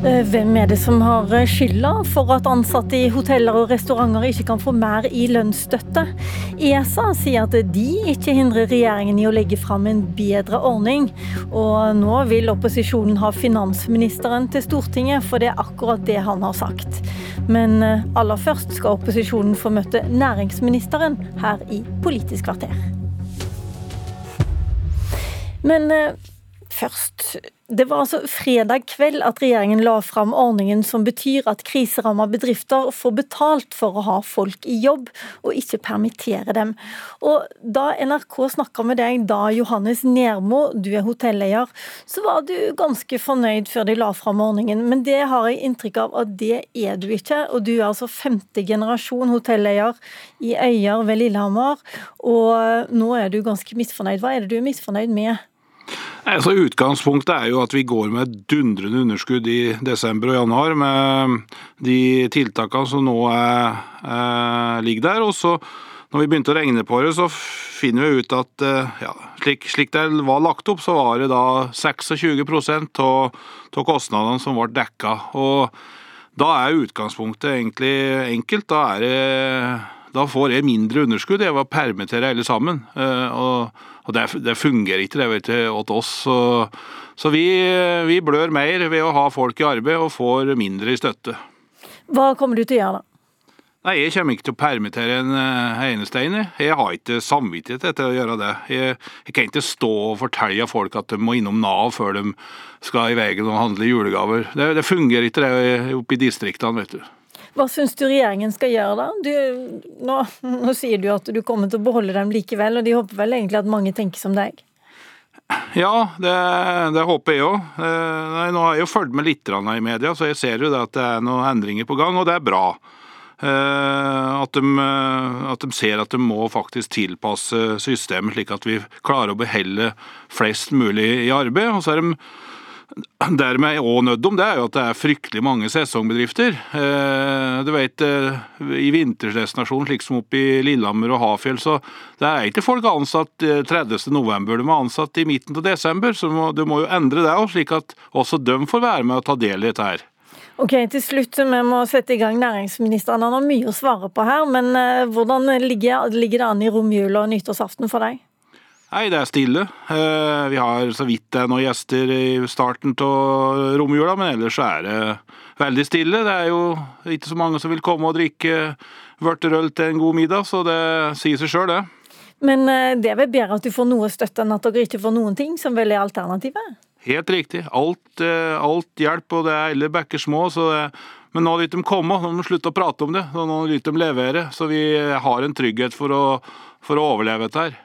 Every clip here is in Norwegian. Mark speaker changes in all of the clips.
Speaker 1: Hvem er det som har eh, skylda for at ansatte i hoteller og restauranter ikke kan få mer i lønnsstøtte? ESA sier at de ikke hindrer regjeringen i å legge fram en bedre ordning. Og nå vil opposisjonen ha finansministeren til Stortinget, for det er akkurat det han har sagt. Men eh, aller først skal opposisjonen få møte næringsministeren her i Politisk kvarter. Men eh, først Det var altså fredag kveld at regjeringen la fram ordningen som betyr at kriseramma bedrifter får betalt for å ha folk i jobb, og ikke permittere dem. Og Da NRK snakka med deg da, Johannes Nermo, du er hotelleier, så var du ganske fornøyd før de la fram ordningen. Men det har jeg inntrykk av at det er du ikke. Og du er altså femte generasjon hotelleier i Øyer ved Lillehammer, og nå er du ganske misfornøyd. Hva er det du er misfornøyd med?
Speaker 2: Altså, utgangspunktet er jo at vi går med dundrende underskudd i desember og januar med de tiltakene som nå er, er, ligger der. Og så når vi begynte å regne på det, så finner vi ut at ja, slik, slik, det var lagt opp, så var det da 26% av kostnadene som ble dekka. Og da er utgangspunktet egentlig enkelt. Da, er det, da får jeg mindre underskudd. Jeg var permittere alle sammen. og og det, det, fungerer ikke det vet du, åt oss. Så, så vi, vi, blør mer ved å ha folk i arbeid og får mindre i støtte.
Speaker 1: Hva kommer du til å gjøre da?
Speaker 2: Nei, Jeg kommer ikke til å permittere en eneste en. Jeg har ikke samvittighet til å gjøre det. Jeg, jeg, kan ikke stå og fortelle folk at de må innom Nav før de skal i veien og handle julegaver. Det, det fungerer ikke det oppe i distriktene, vet du.
Speaker 1: Hva syns du regjeringen skal gjøre da? Du, nå, nå, sier du at du kommer til å beholde dem likevel, og de håper vel egentlig at mange tenker som deg?
Speaker 2: Ja, det, det håper jeg òg. Nå har jeg jo fulgt med litt i media, så jeg ser jo at det er noen endringer på gang, og det er bra. At de, at de, ser at de må faktisk tilpasse systemet slik at vi klarer å beholde flest mulig i arbeid. Og så er de dermed òg nødt om, det er jo at det er fryktelig mange sesongbedrifter. Eh, du vet, eh, I vintersdestinasjonen slik som oppe i Lillehammer og Hafjell, så det er ikke folk ansatt 30.11. De er ansatt i midten av desember, så du må jo endre det òg, slik at også de får være med og ta del i dette her.
Speaker 1: Ok, Til slutt, vi må sette i gang næringsministeren. Han har mye å svare på her, men eh, hvordan ligger, ligger det an i romjula og nyttårsaften for deg?
Speaker 2: Nei, det er stille. Eh, vi har så vidt det er noen gjester i starten av romjula, men ellers er det veldig stille. Det er jo ikke så mange som vil komme og drikke vørterøl til en god middag, så det sier seg sjøl, det.
Speaker 1: Men eh, det er vel bedre at du får noe støtte enn at dere ikke får noen ting, som vel er alternativet?
Speaker 2: Helt riktig. Alt, eh, alt hjelper, og det er alle bekker små. så det men nå vil de komme, nå må de slutte å prate om det. Nå vil de levere. Så vi har en trygghet for å, for å overleve dette her.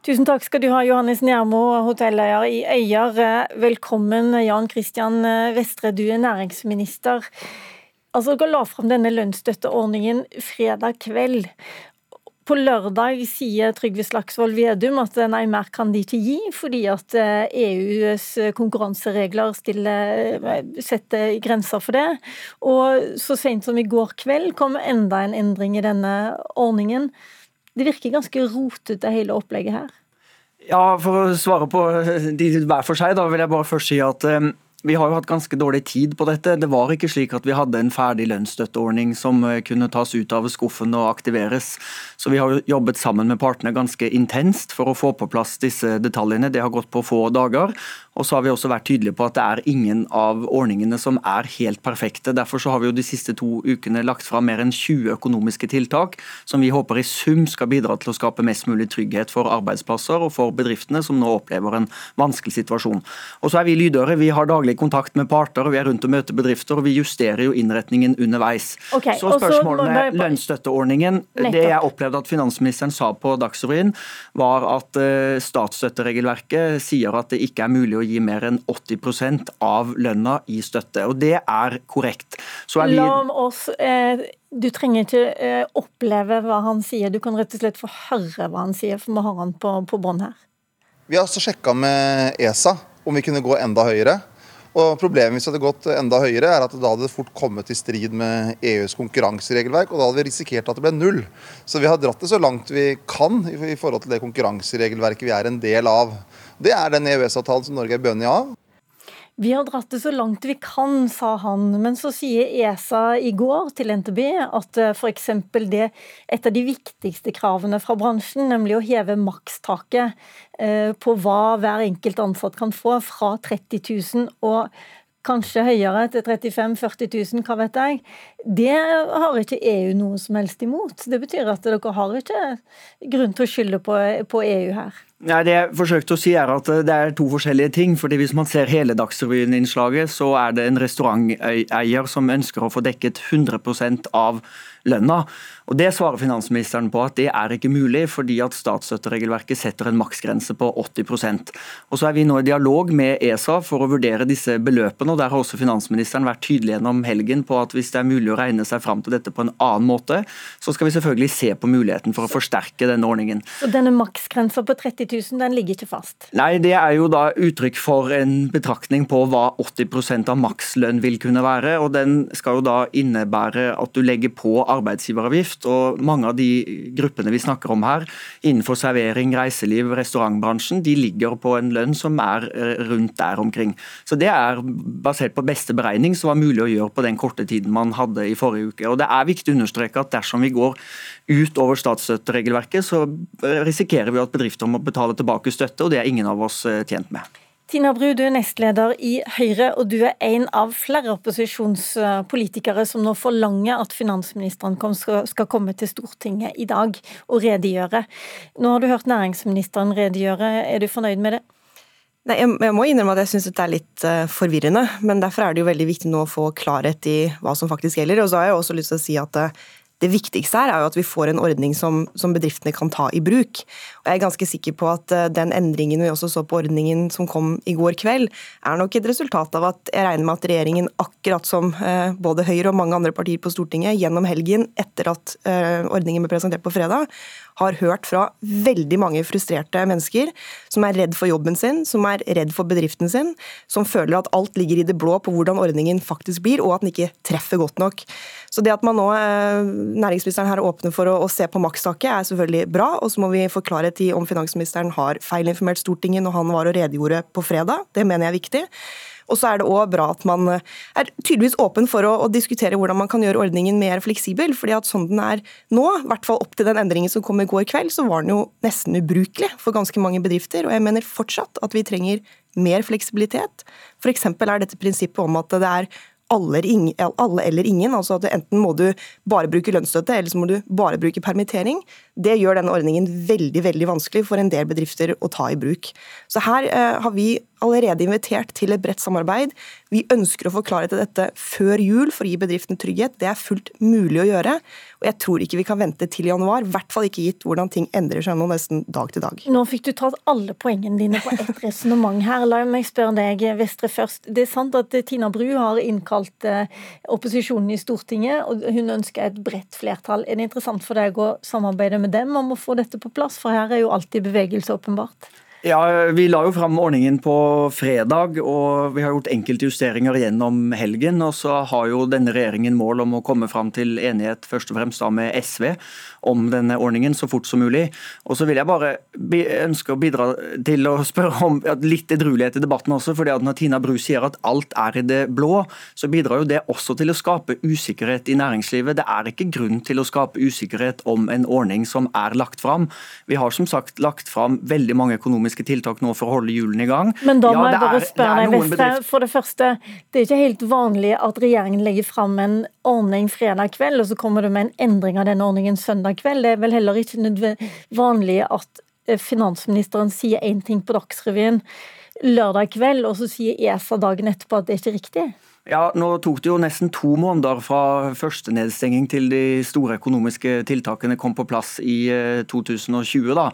Speaker 1: Tusen takk skal du ha, Johannes Njermo, hotelleier i Øyer. Velkommen, Jan Christian Vestre, du er næringsminister. Altså, Dere la fram denne lønnsstøtteordningen fredag kveld. På lørdag sier Trygve Slagsvold Vedum at nei, mer kan de ikke gi, fordi at EUs konkurranseregler stiller, setter grenser for det. Og så sent som i går kveld kom enda en endring i denne ordningen. Det virker ganske rotete, hele opplegget her.
Speaker 3: Ja, For å svare på de hver for seg, da vil jeg bare først si at um, vi har jo hatt ganske dårlig tid på dette. Det var ikke slik at vi hadde en ferdig lønnsstøtteordning som eh, kunne tas ut av skuffen og aktiveres. Så vi har jobbet sammen med partene ganske intenst for å få på plass disse detaljene. Det har gått på få dager. Og så har vi også vært tydelige på at det er ingen av ordningene som er helt perfekte. Derfor så har vi jo de siste to ukene lagt fram mer enn 20 økonomiske tiltak som vi håper i sum skal bidra til å skape mest mulig trygghet for arbeidsplasser og for bedriftene som nå opplever en vanskelig situasjon. Og så er vi lydøre. Vi har daglig kontakt med parter, og vi er rundt og møter bedrifter, og vi justerer jo innretningen underveis.
Speaker 1: Okay,
Speaker 3: så spørsmålet med lønnsstøtteordningen. Det jeg opplevde at finansministeren sa på Dagsrevyen, var at uh, statsstøtteregelverket sier at det ikke er mulig å gi gi mer enn 80 av lønna i støtte. Og det er korrekt.
Speaker 1: Er vi... La oss eh, Du trenger ikke eh, oppleve hva han sier, du kan rett og slett få høre hva han sier, for vi har han på, på bånd her.
Speaker 4: Vi har også sjekka med ESA om vi kunne gå enda høyere. Og Problemet hvis det hadde gått enda høyere, er at da hadde det fort kommet i strid med EUs konkurranseregelverk, og da hadde vi risikert at det ble null. Så vi har dratt det så langt vi kan i forhold til det konkurranseregelverket vi er en del av. Det er den EØS-avtalen som Norge er bønnig av.
Speaker 1: Vi har dratt det så langt vi kan, sa han. Men så sier ESA i går til NTB at eh, f.eks. det et av de viktigste kravene fra bransjen, nemlig å heve makstaket eh, på hva hver enkelt ansatt kan få, fra 30 000 og kanskje høyere, til 35 000-40 000, hva vet jeg. Det har ikke EU noe som helst imot. Det betyr at dere har ikke grunn til å skylde på EU her.
Speaker 3: Nei, Det jeg forsøkte å si er at det er to forskjellige ting. fordi Hvis man ser hele Dagsrevyen-innslaget, så er det en restauranteier som ønsker å få dekket 100% av lønna. Og Det svarer finansministeren på at det er ikke mulig, fordi at statsstøtteregelverket setter en maksgrense på 80% Og Så er vi nå i dialog med ESA for å vurdere disse beløpene. og Der har også finansministeren vært tydelig gjennom helgen på at hvis det er mulig å regne seg fram til dette på en annen måte, så skal vi selvfølgelig se på muligheten for å forsterke denne ordningen.
Speaker 1: Og Denne maksgrensa på 30 000 den ligger ikke fast?
Speaker 3: Nei, det er jo da uttrykk for en betraktning på hva 80% av makslønn vil kunne være. og Den skal jo da innebære at du legger på arbeidsgiveravgift. og Mange av de gruppene vi snakker om her, innenfor servering, reiseliv, restaurantbransjen, de ligger på en lønn som er eh, rundt der omkring. Så Det er basert på beste beregning som var mulig å gjøre på den korte tiden man hadde i forrige uke. Og Det er viktig å understreke at dersom vi går utover statsstøtteregelverket, så risikerer vi at bedrifter må betale tilbake støtte, og det er ingen av oss eh, tjent med.
Speaker 1: Tina Bru, du er nestleder i Høyre, og du er en av flere opposisjonspolitikere som nå forlanger at finansministeren skal komme til Stortinget i dag og redegjøre. Nå har du hørt næringsministeren redegjøre, er du fornøyd med det?
Speaker 5: Nei, jeg må innrømme at jeg syns det er litt uh, forvirrende, men derfor er det jo veldig viktig nå å få klarhet i hva som faktisk gjelder. Og så har jeg også lyst til å si at uh, det viktigste her er jo at vi får en ordning som, som, bedriftene kan ta i bruk. Og jeg er ganske sikker på at uh, den endringen vi også så på ordningen som kom i går kveld, er nok et resultat av at jeg regner med at regjeringen, akkurat som uh, både Høyre og mange andre partier på Stortinget, gjennom helgen etter at uh, ordningen ble presentert på fredag, har hørt fra veldig mange frustrerte mennesker som er redd for jobben sin, som er redd for bedriften sin, som føler at alt ligger i det blå på hvordan ordningen faktisk blir, og at den ikke treffer godt nok. Så det at man nå, eh, næringsministeren her åpner for å, å se på makstaket, er selvfølgelig bra. Og så må vi få klarhet i om finansministeren har feilinformert Stortinget når han var og redegjorde på fredag. Det mener jeg er viktig. Og så er det òg bra at man er tydeligvis åpen for å, å, diskutere hvordan man kan gjøre ordningen mer fleksibel. fordi at sånn den er nå, i hvert fall opp til den endringen som kom i går kveld, så var den jo nesten ubrukelig for ganske mange bedrifter. Og jeg mener fortsatt at vi trenger mer fleksibilitet. F.eks. er dette prinsippet om at det er alle, eller ingen. altså at Enten må du bare bruke lønnsstøtte, eller så må du bare bruke permittering. Det gjør denne ordningen veldig veldig vanskelig for en del bedrifter å ta i bruk. Så Her eh, har vi allerede invitert til et bredt samarbeid. Vi ønsker å få klarhet i dette før jul for å gi bedriftene trygghet. Det er fullt mulig å gjøre. Og jeg tror ikke vi kan vente til januar, i hvert fall ikke gitt hvordan ting endrer seg nå nesten dag til dag.
Speaker 1: Nå fikk du tatt alle poengene dine på ett resonnement her. La meg spørre deg, Vestre, først. Det er sant at Tina Bru har innkalt eh, opposisjonen i Stortinget, og hun ønsker et bredt flertall. Er det interessant for deg å samarbeide med dem om å få dette på plass? For her er jo alltid bevegelse, åpenbart.
Speaker 3: Ja, Vi la jo fram ordningen på fredag, og vi har gjort enkelte justeringer gjennom helgen. og Så har jo denne regjeringen mål om å komme fram til enighet først og fremst da med SV om denne ordningen så fort som mulig. Og så vil jeg bare ønske å bidra til å spørre om litt edruelighet i debatten også. fordi at Når Tina Bru sier at alt er i det blå, så bidrar jo det også til å skape usikkerhet i næringslivet. Det er ikke grunn til å skape usikkerhet om en ordning som er lagt fram. Vi har som sagt lagt fram veldig mange økonomiske økonomiske tiltak nå for å holde hjulene i gang.
Speaker 1: Men da må ja, jeg bare spørre deg, Vestre. For det første, det er ikke helt vanlig at regjeringen legger fram en ordning fredag kveld, og så kommer du med en endring av den ordningen søndag kveld. Det er vel heller ikke vanlig at eh, finansministeren sier én ting på Dagsrevyen lørdag kveld, og så sier ESA dagen etterpå at det er ikke riktig?
Speaker 3: Ja, Nå tok det jo nesten to måneder fra første nedstenging til de store økonomiske tiltakene kom på plass i 2020. Eh, da.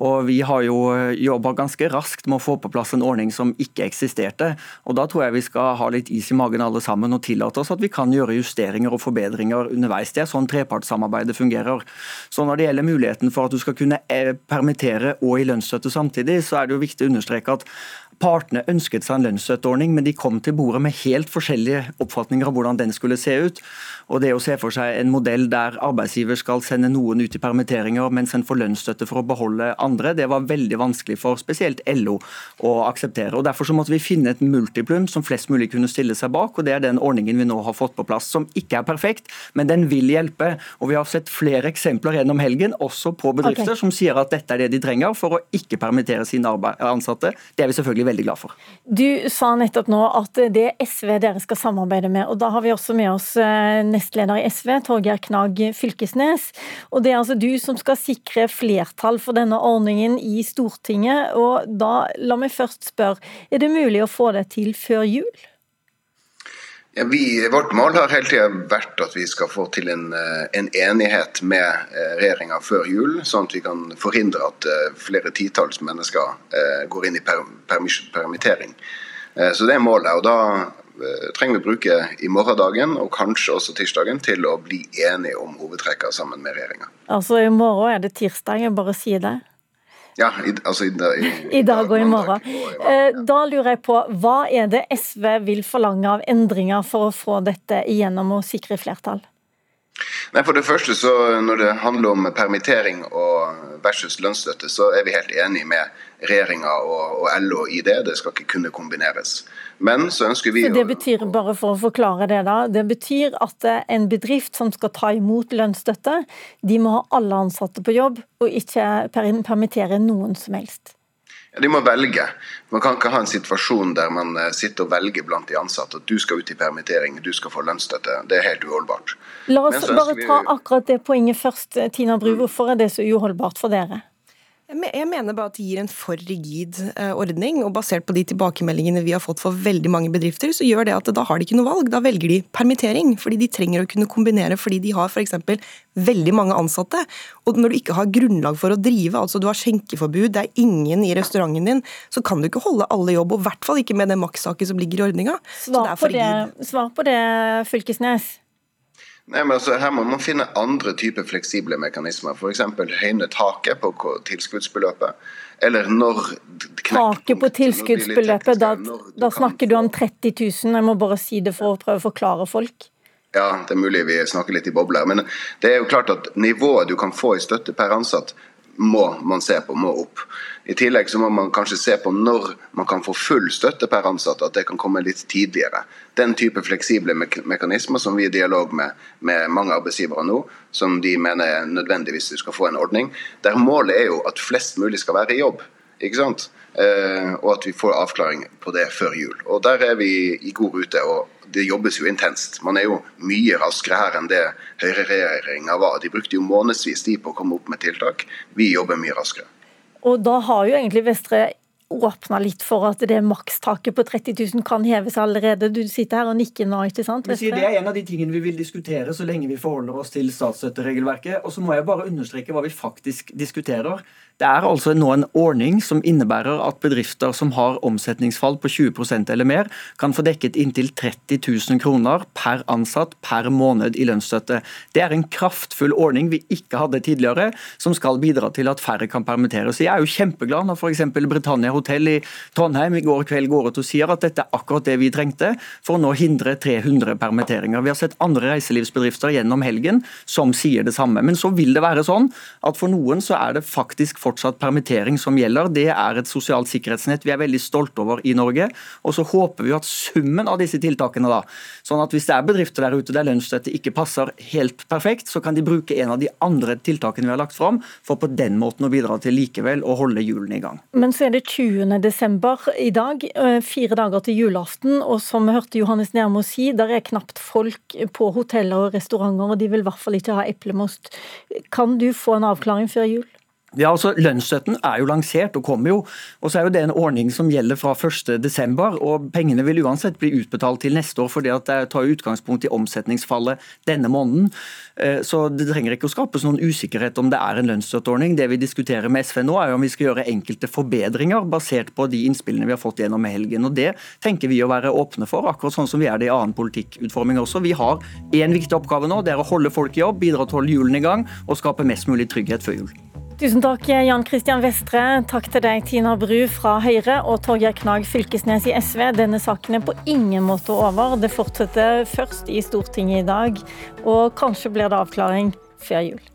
Speaker 3: Og Vi har jo eh, jobba ganske raskt med å få på plass en ordning som ikke eksisterte. og Da tror jeg vi skal ha litt is i magen alle sammen og tillate oss at vi kan gjøre justeringer og forbedringer underveis. Det er sånn trepartssamarbeidet fungerer. Så Når det gjelder muligheten for at du skal kunne eh, permittere og i lønnsstøtte samtidig, så er det jo viktig å understreke at Partene ønsket seg en lønnsstøtteordning, men de kom til bordet med helt forskjellige oppfatninger av hvordan den skulle se ut. Og det å se for seg en modell der arbeidsgiver skal sende noen ut i permitteringer, mens en får lønnsstøtte for å beholde andre, det var veldig vanskelig for spesielt LO å akseptere. Og Derfor så måtte vi finne et multiplum som flest mulig kunne stille seg bak, og det er den ordningen vi nå har fått på plass, som ikke er perfekt, men den vil hjelpe. Og vi har sett flere eksempler gjennom helgen, også på bedrifter, okay. som sier at dette er det de trenger for å ikke permittere sine ansatte. Det er vi selvfølgelig veldig glad for.
Speaker 1: Du sa nettopp nå at det er SV dere skal samarbeide med, og da har vi også med oss eh, nestleder i SV, Torgeir Knag Fylkesnes. Og det er altså du som skal sikre flertall for denne ordningen i Stortinget. Og da, la meg først spørre, er det mulig å få det til før jul?
Speaker 6: Ja, vi, vårt mål har hele tida vært at vi skal få til en, eh, en enighet med eh, regjeringa før jul, sånn at vi kan forhindre at eh, flere titalls mennesker går inn i per, permittering. Så det er målet. og Da trenger vi bruke i morgendagen og kanskje også tirsdagen til å bli enige om hovedtrekkene sammen med regjeringa.
Speaker 1: Altså i morgen er det tirsdag, jeg bare sier det.
Speaker 6: Ja, i, altså i, i,
Speaker 1: i dag og i morgen. Eh, da lurer jeg på, hva er det SV vil forlange av endringer for å få dette igjennom og sikre flertall?
Speaker 6: Nei, for det første så Når det handler om permittering og versus lønnsstøtte, så er vi helt enig med regjeringa og, og, LO i det. Det skal ikke kunne kombineres. Men så ønsker vi
Speaker 1: så Det betyr, bare for å forklare det da, det betyr at en bedrift som skal ta imot lønnsstøtte, de må ha alle ansatte på jobb, og ikke permittere noen som helst?
Speaker 6: Ja, de må velge. Man kan ikke ha en situasjon der man eh, sitter og velger blant de ansatte. At du skal ut i permittering, du skal få lønnsstøtte. Det er helt uholdbart.
Speaker 1: La oss bare ta akkurat det poenget først, Tina Bru. Hvorfor er det så uholdbart for dere?
Speaker 5: Jeg mener bare at det gir en for rigid eh, ordning, og basert på de tilbakemeldingene vi har fått for veldig mange bedrifter, så gjør det at da har de ikke noe valg. Da velger de permittering, fordi de trenger å kunne kombinere fordi de har f.eks. veldig mange ansatte. Og når du ikke har grunnlag for å drive, altså du har skjenkeforbud, det er ingen i restauranten din, så kan du ikke holde alle jobb, og i hvert fall ikke med det makstaket som ligger i ordninga.
Speaker 1: Svar, svar på det, Fylkesnes.
Speaker 6: Nei, men altså, Her må man finne andre typer fleksible mekanismer. F.eks. høyne taket på tilskuddsbeløpet. Eller når
Speaker 1: Taket på tilskuddsbeløpet, da, da snakker du om 30 000. Jeg må bare si det for å prøve å forklare folk.
Speaker 6: Ja, det er mulig vi snakker litt i bobler. Men det er jo klart at nivået du kan få i støtte per ansatt, må man se på, må opp. I tillegg så må man kanskje se på når man kan få full støtte per ansatt, at det kan komme litt tidligere. Den type fleksible mekanismer som vi er i dialog med, med mange arbeidsgivere nå, som de mener er nødvendig hvis du skal få en ordning, der målet er jo at flest mulig skal være i jobb. Ikke sant? Eh, og at vi får avklaring på det før jul. Og Der er vi i god rute. og det jobbes jo intenst. Man er jo mye raskere her enn det høyreregjeringa var. De brukte jo månedsvis de på å komme opp med tiltak. Vi jobber mye raskere.
Speaker 1: Og da har jo egentlig Vestre åpna litt for at det makstaket på 30 000 kan heves allerede. Du sitter her og nikker nå, ikke sant?
Speaker 3: Sier, Det er en av de tingene vi vil diskutere så lenge vi forholder oss til statsstøtteregelverket. Og så må jeg bare understreke hva vi faktisk diskuterer. Det er altså nå en ordning som innebærer at bedrifter som har omsetningsfall på 20% eller mer, kan få dekket inntil 30 000 kroner per ansatt per måned i lønnsstøtte. Det er en kraftfull ordning vi ikke hadde tidligere, som skal bidra til at færre kan permitteres. Jeg er jo kjempeglad når f.eks. Britannia hotell i Trondheim i går kveld går ut og sier at dette er akkurat det vi trengte for å nå hindre 300 permitteringer. Vi har sett andre reiselivsbedrifter gjennom helgen som sier det samme. Men så vil det være sånn at for noen så er det faktisk fortsatt permittering som gjelder. Det er et sosialt sikkerhetsnett vi er veldig stolte over i Norge. Og så håper vi at summen av disse tiltakene, da, sånn at hvis det er bedrifter der ute der lønnsstøtte ikke passer helt perfekt, så kan de bruke en av de andre tiltakene vi har lagt fram, for på den måten å bidra til likevel å holde hjulene i gang.
Speaker 1: Men så er det 20. desember i dag, eh, fire dager til julaften, og som vi hørte Johannes Nermo si, der er knapt folk på hoteller og restauranter, og de vil i hvert fall ikke ha eplemost. Kan du få en avklaring før jul?
Speaker 3: Ja, altså Lønnsstøtten er jo lansert og kommer jo. og så er jo Det en ordning som gjelder fra 1.12. og Pengene vil uansett bli utbetalt til neste år, fordi det tar utgangspunkt i omsetningsfallet denne måneden. Eh, så Det trenger ikke å skapes noen usikkerhet om det er en lønnsstøtteordning. Det vi diskuterer med SV nå, er jo om vi skal gjøre enkelte forbedringer basert på de innspillene vi har fått gjennom helgen. og Det tenker vi å være åpne for, akkurat sånn som vi er det i annen politikkutforming også. Vi har én viktig oppgave nå, det er å holde folk i jobb, bidra til å holde hjulene i gang og skape mest mulig trygghet før jul.
Speaker 1: Tusen takk, Jan Christian Vestre. Takk til deg, Tina Bru fra Høyre og Torgeir Knag Fylkesnes i SV. Denne saken er på ingen måte over. Det fortsetter først i Stortinget i dag, og kanskje blir det avklaring før jul.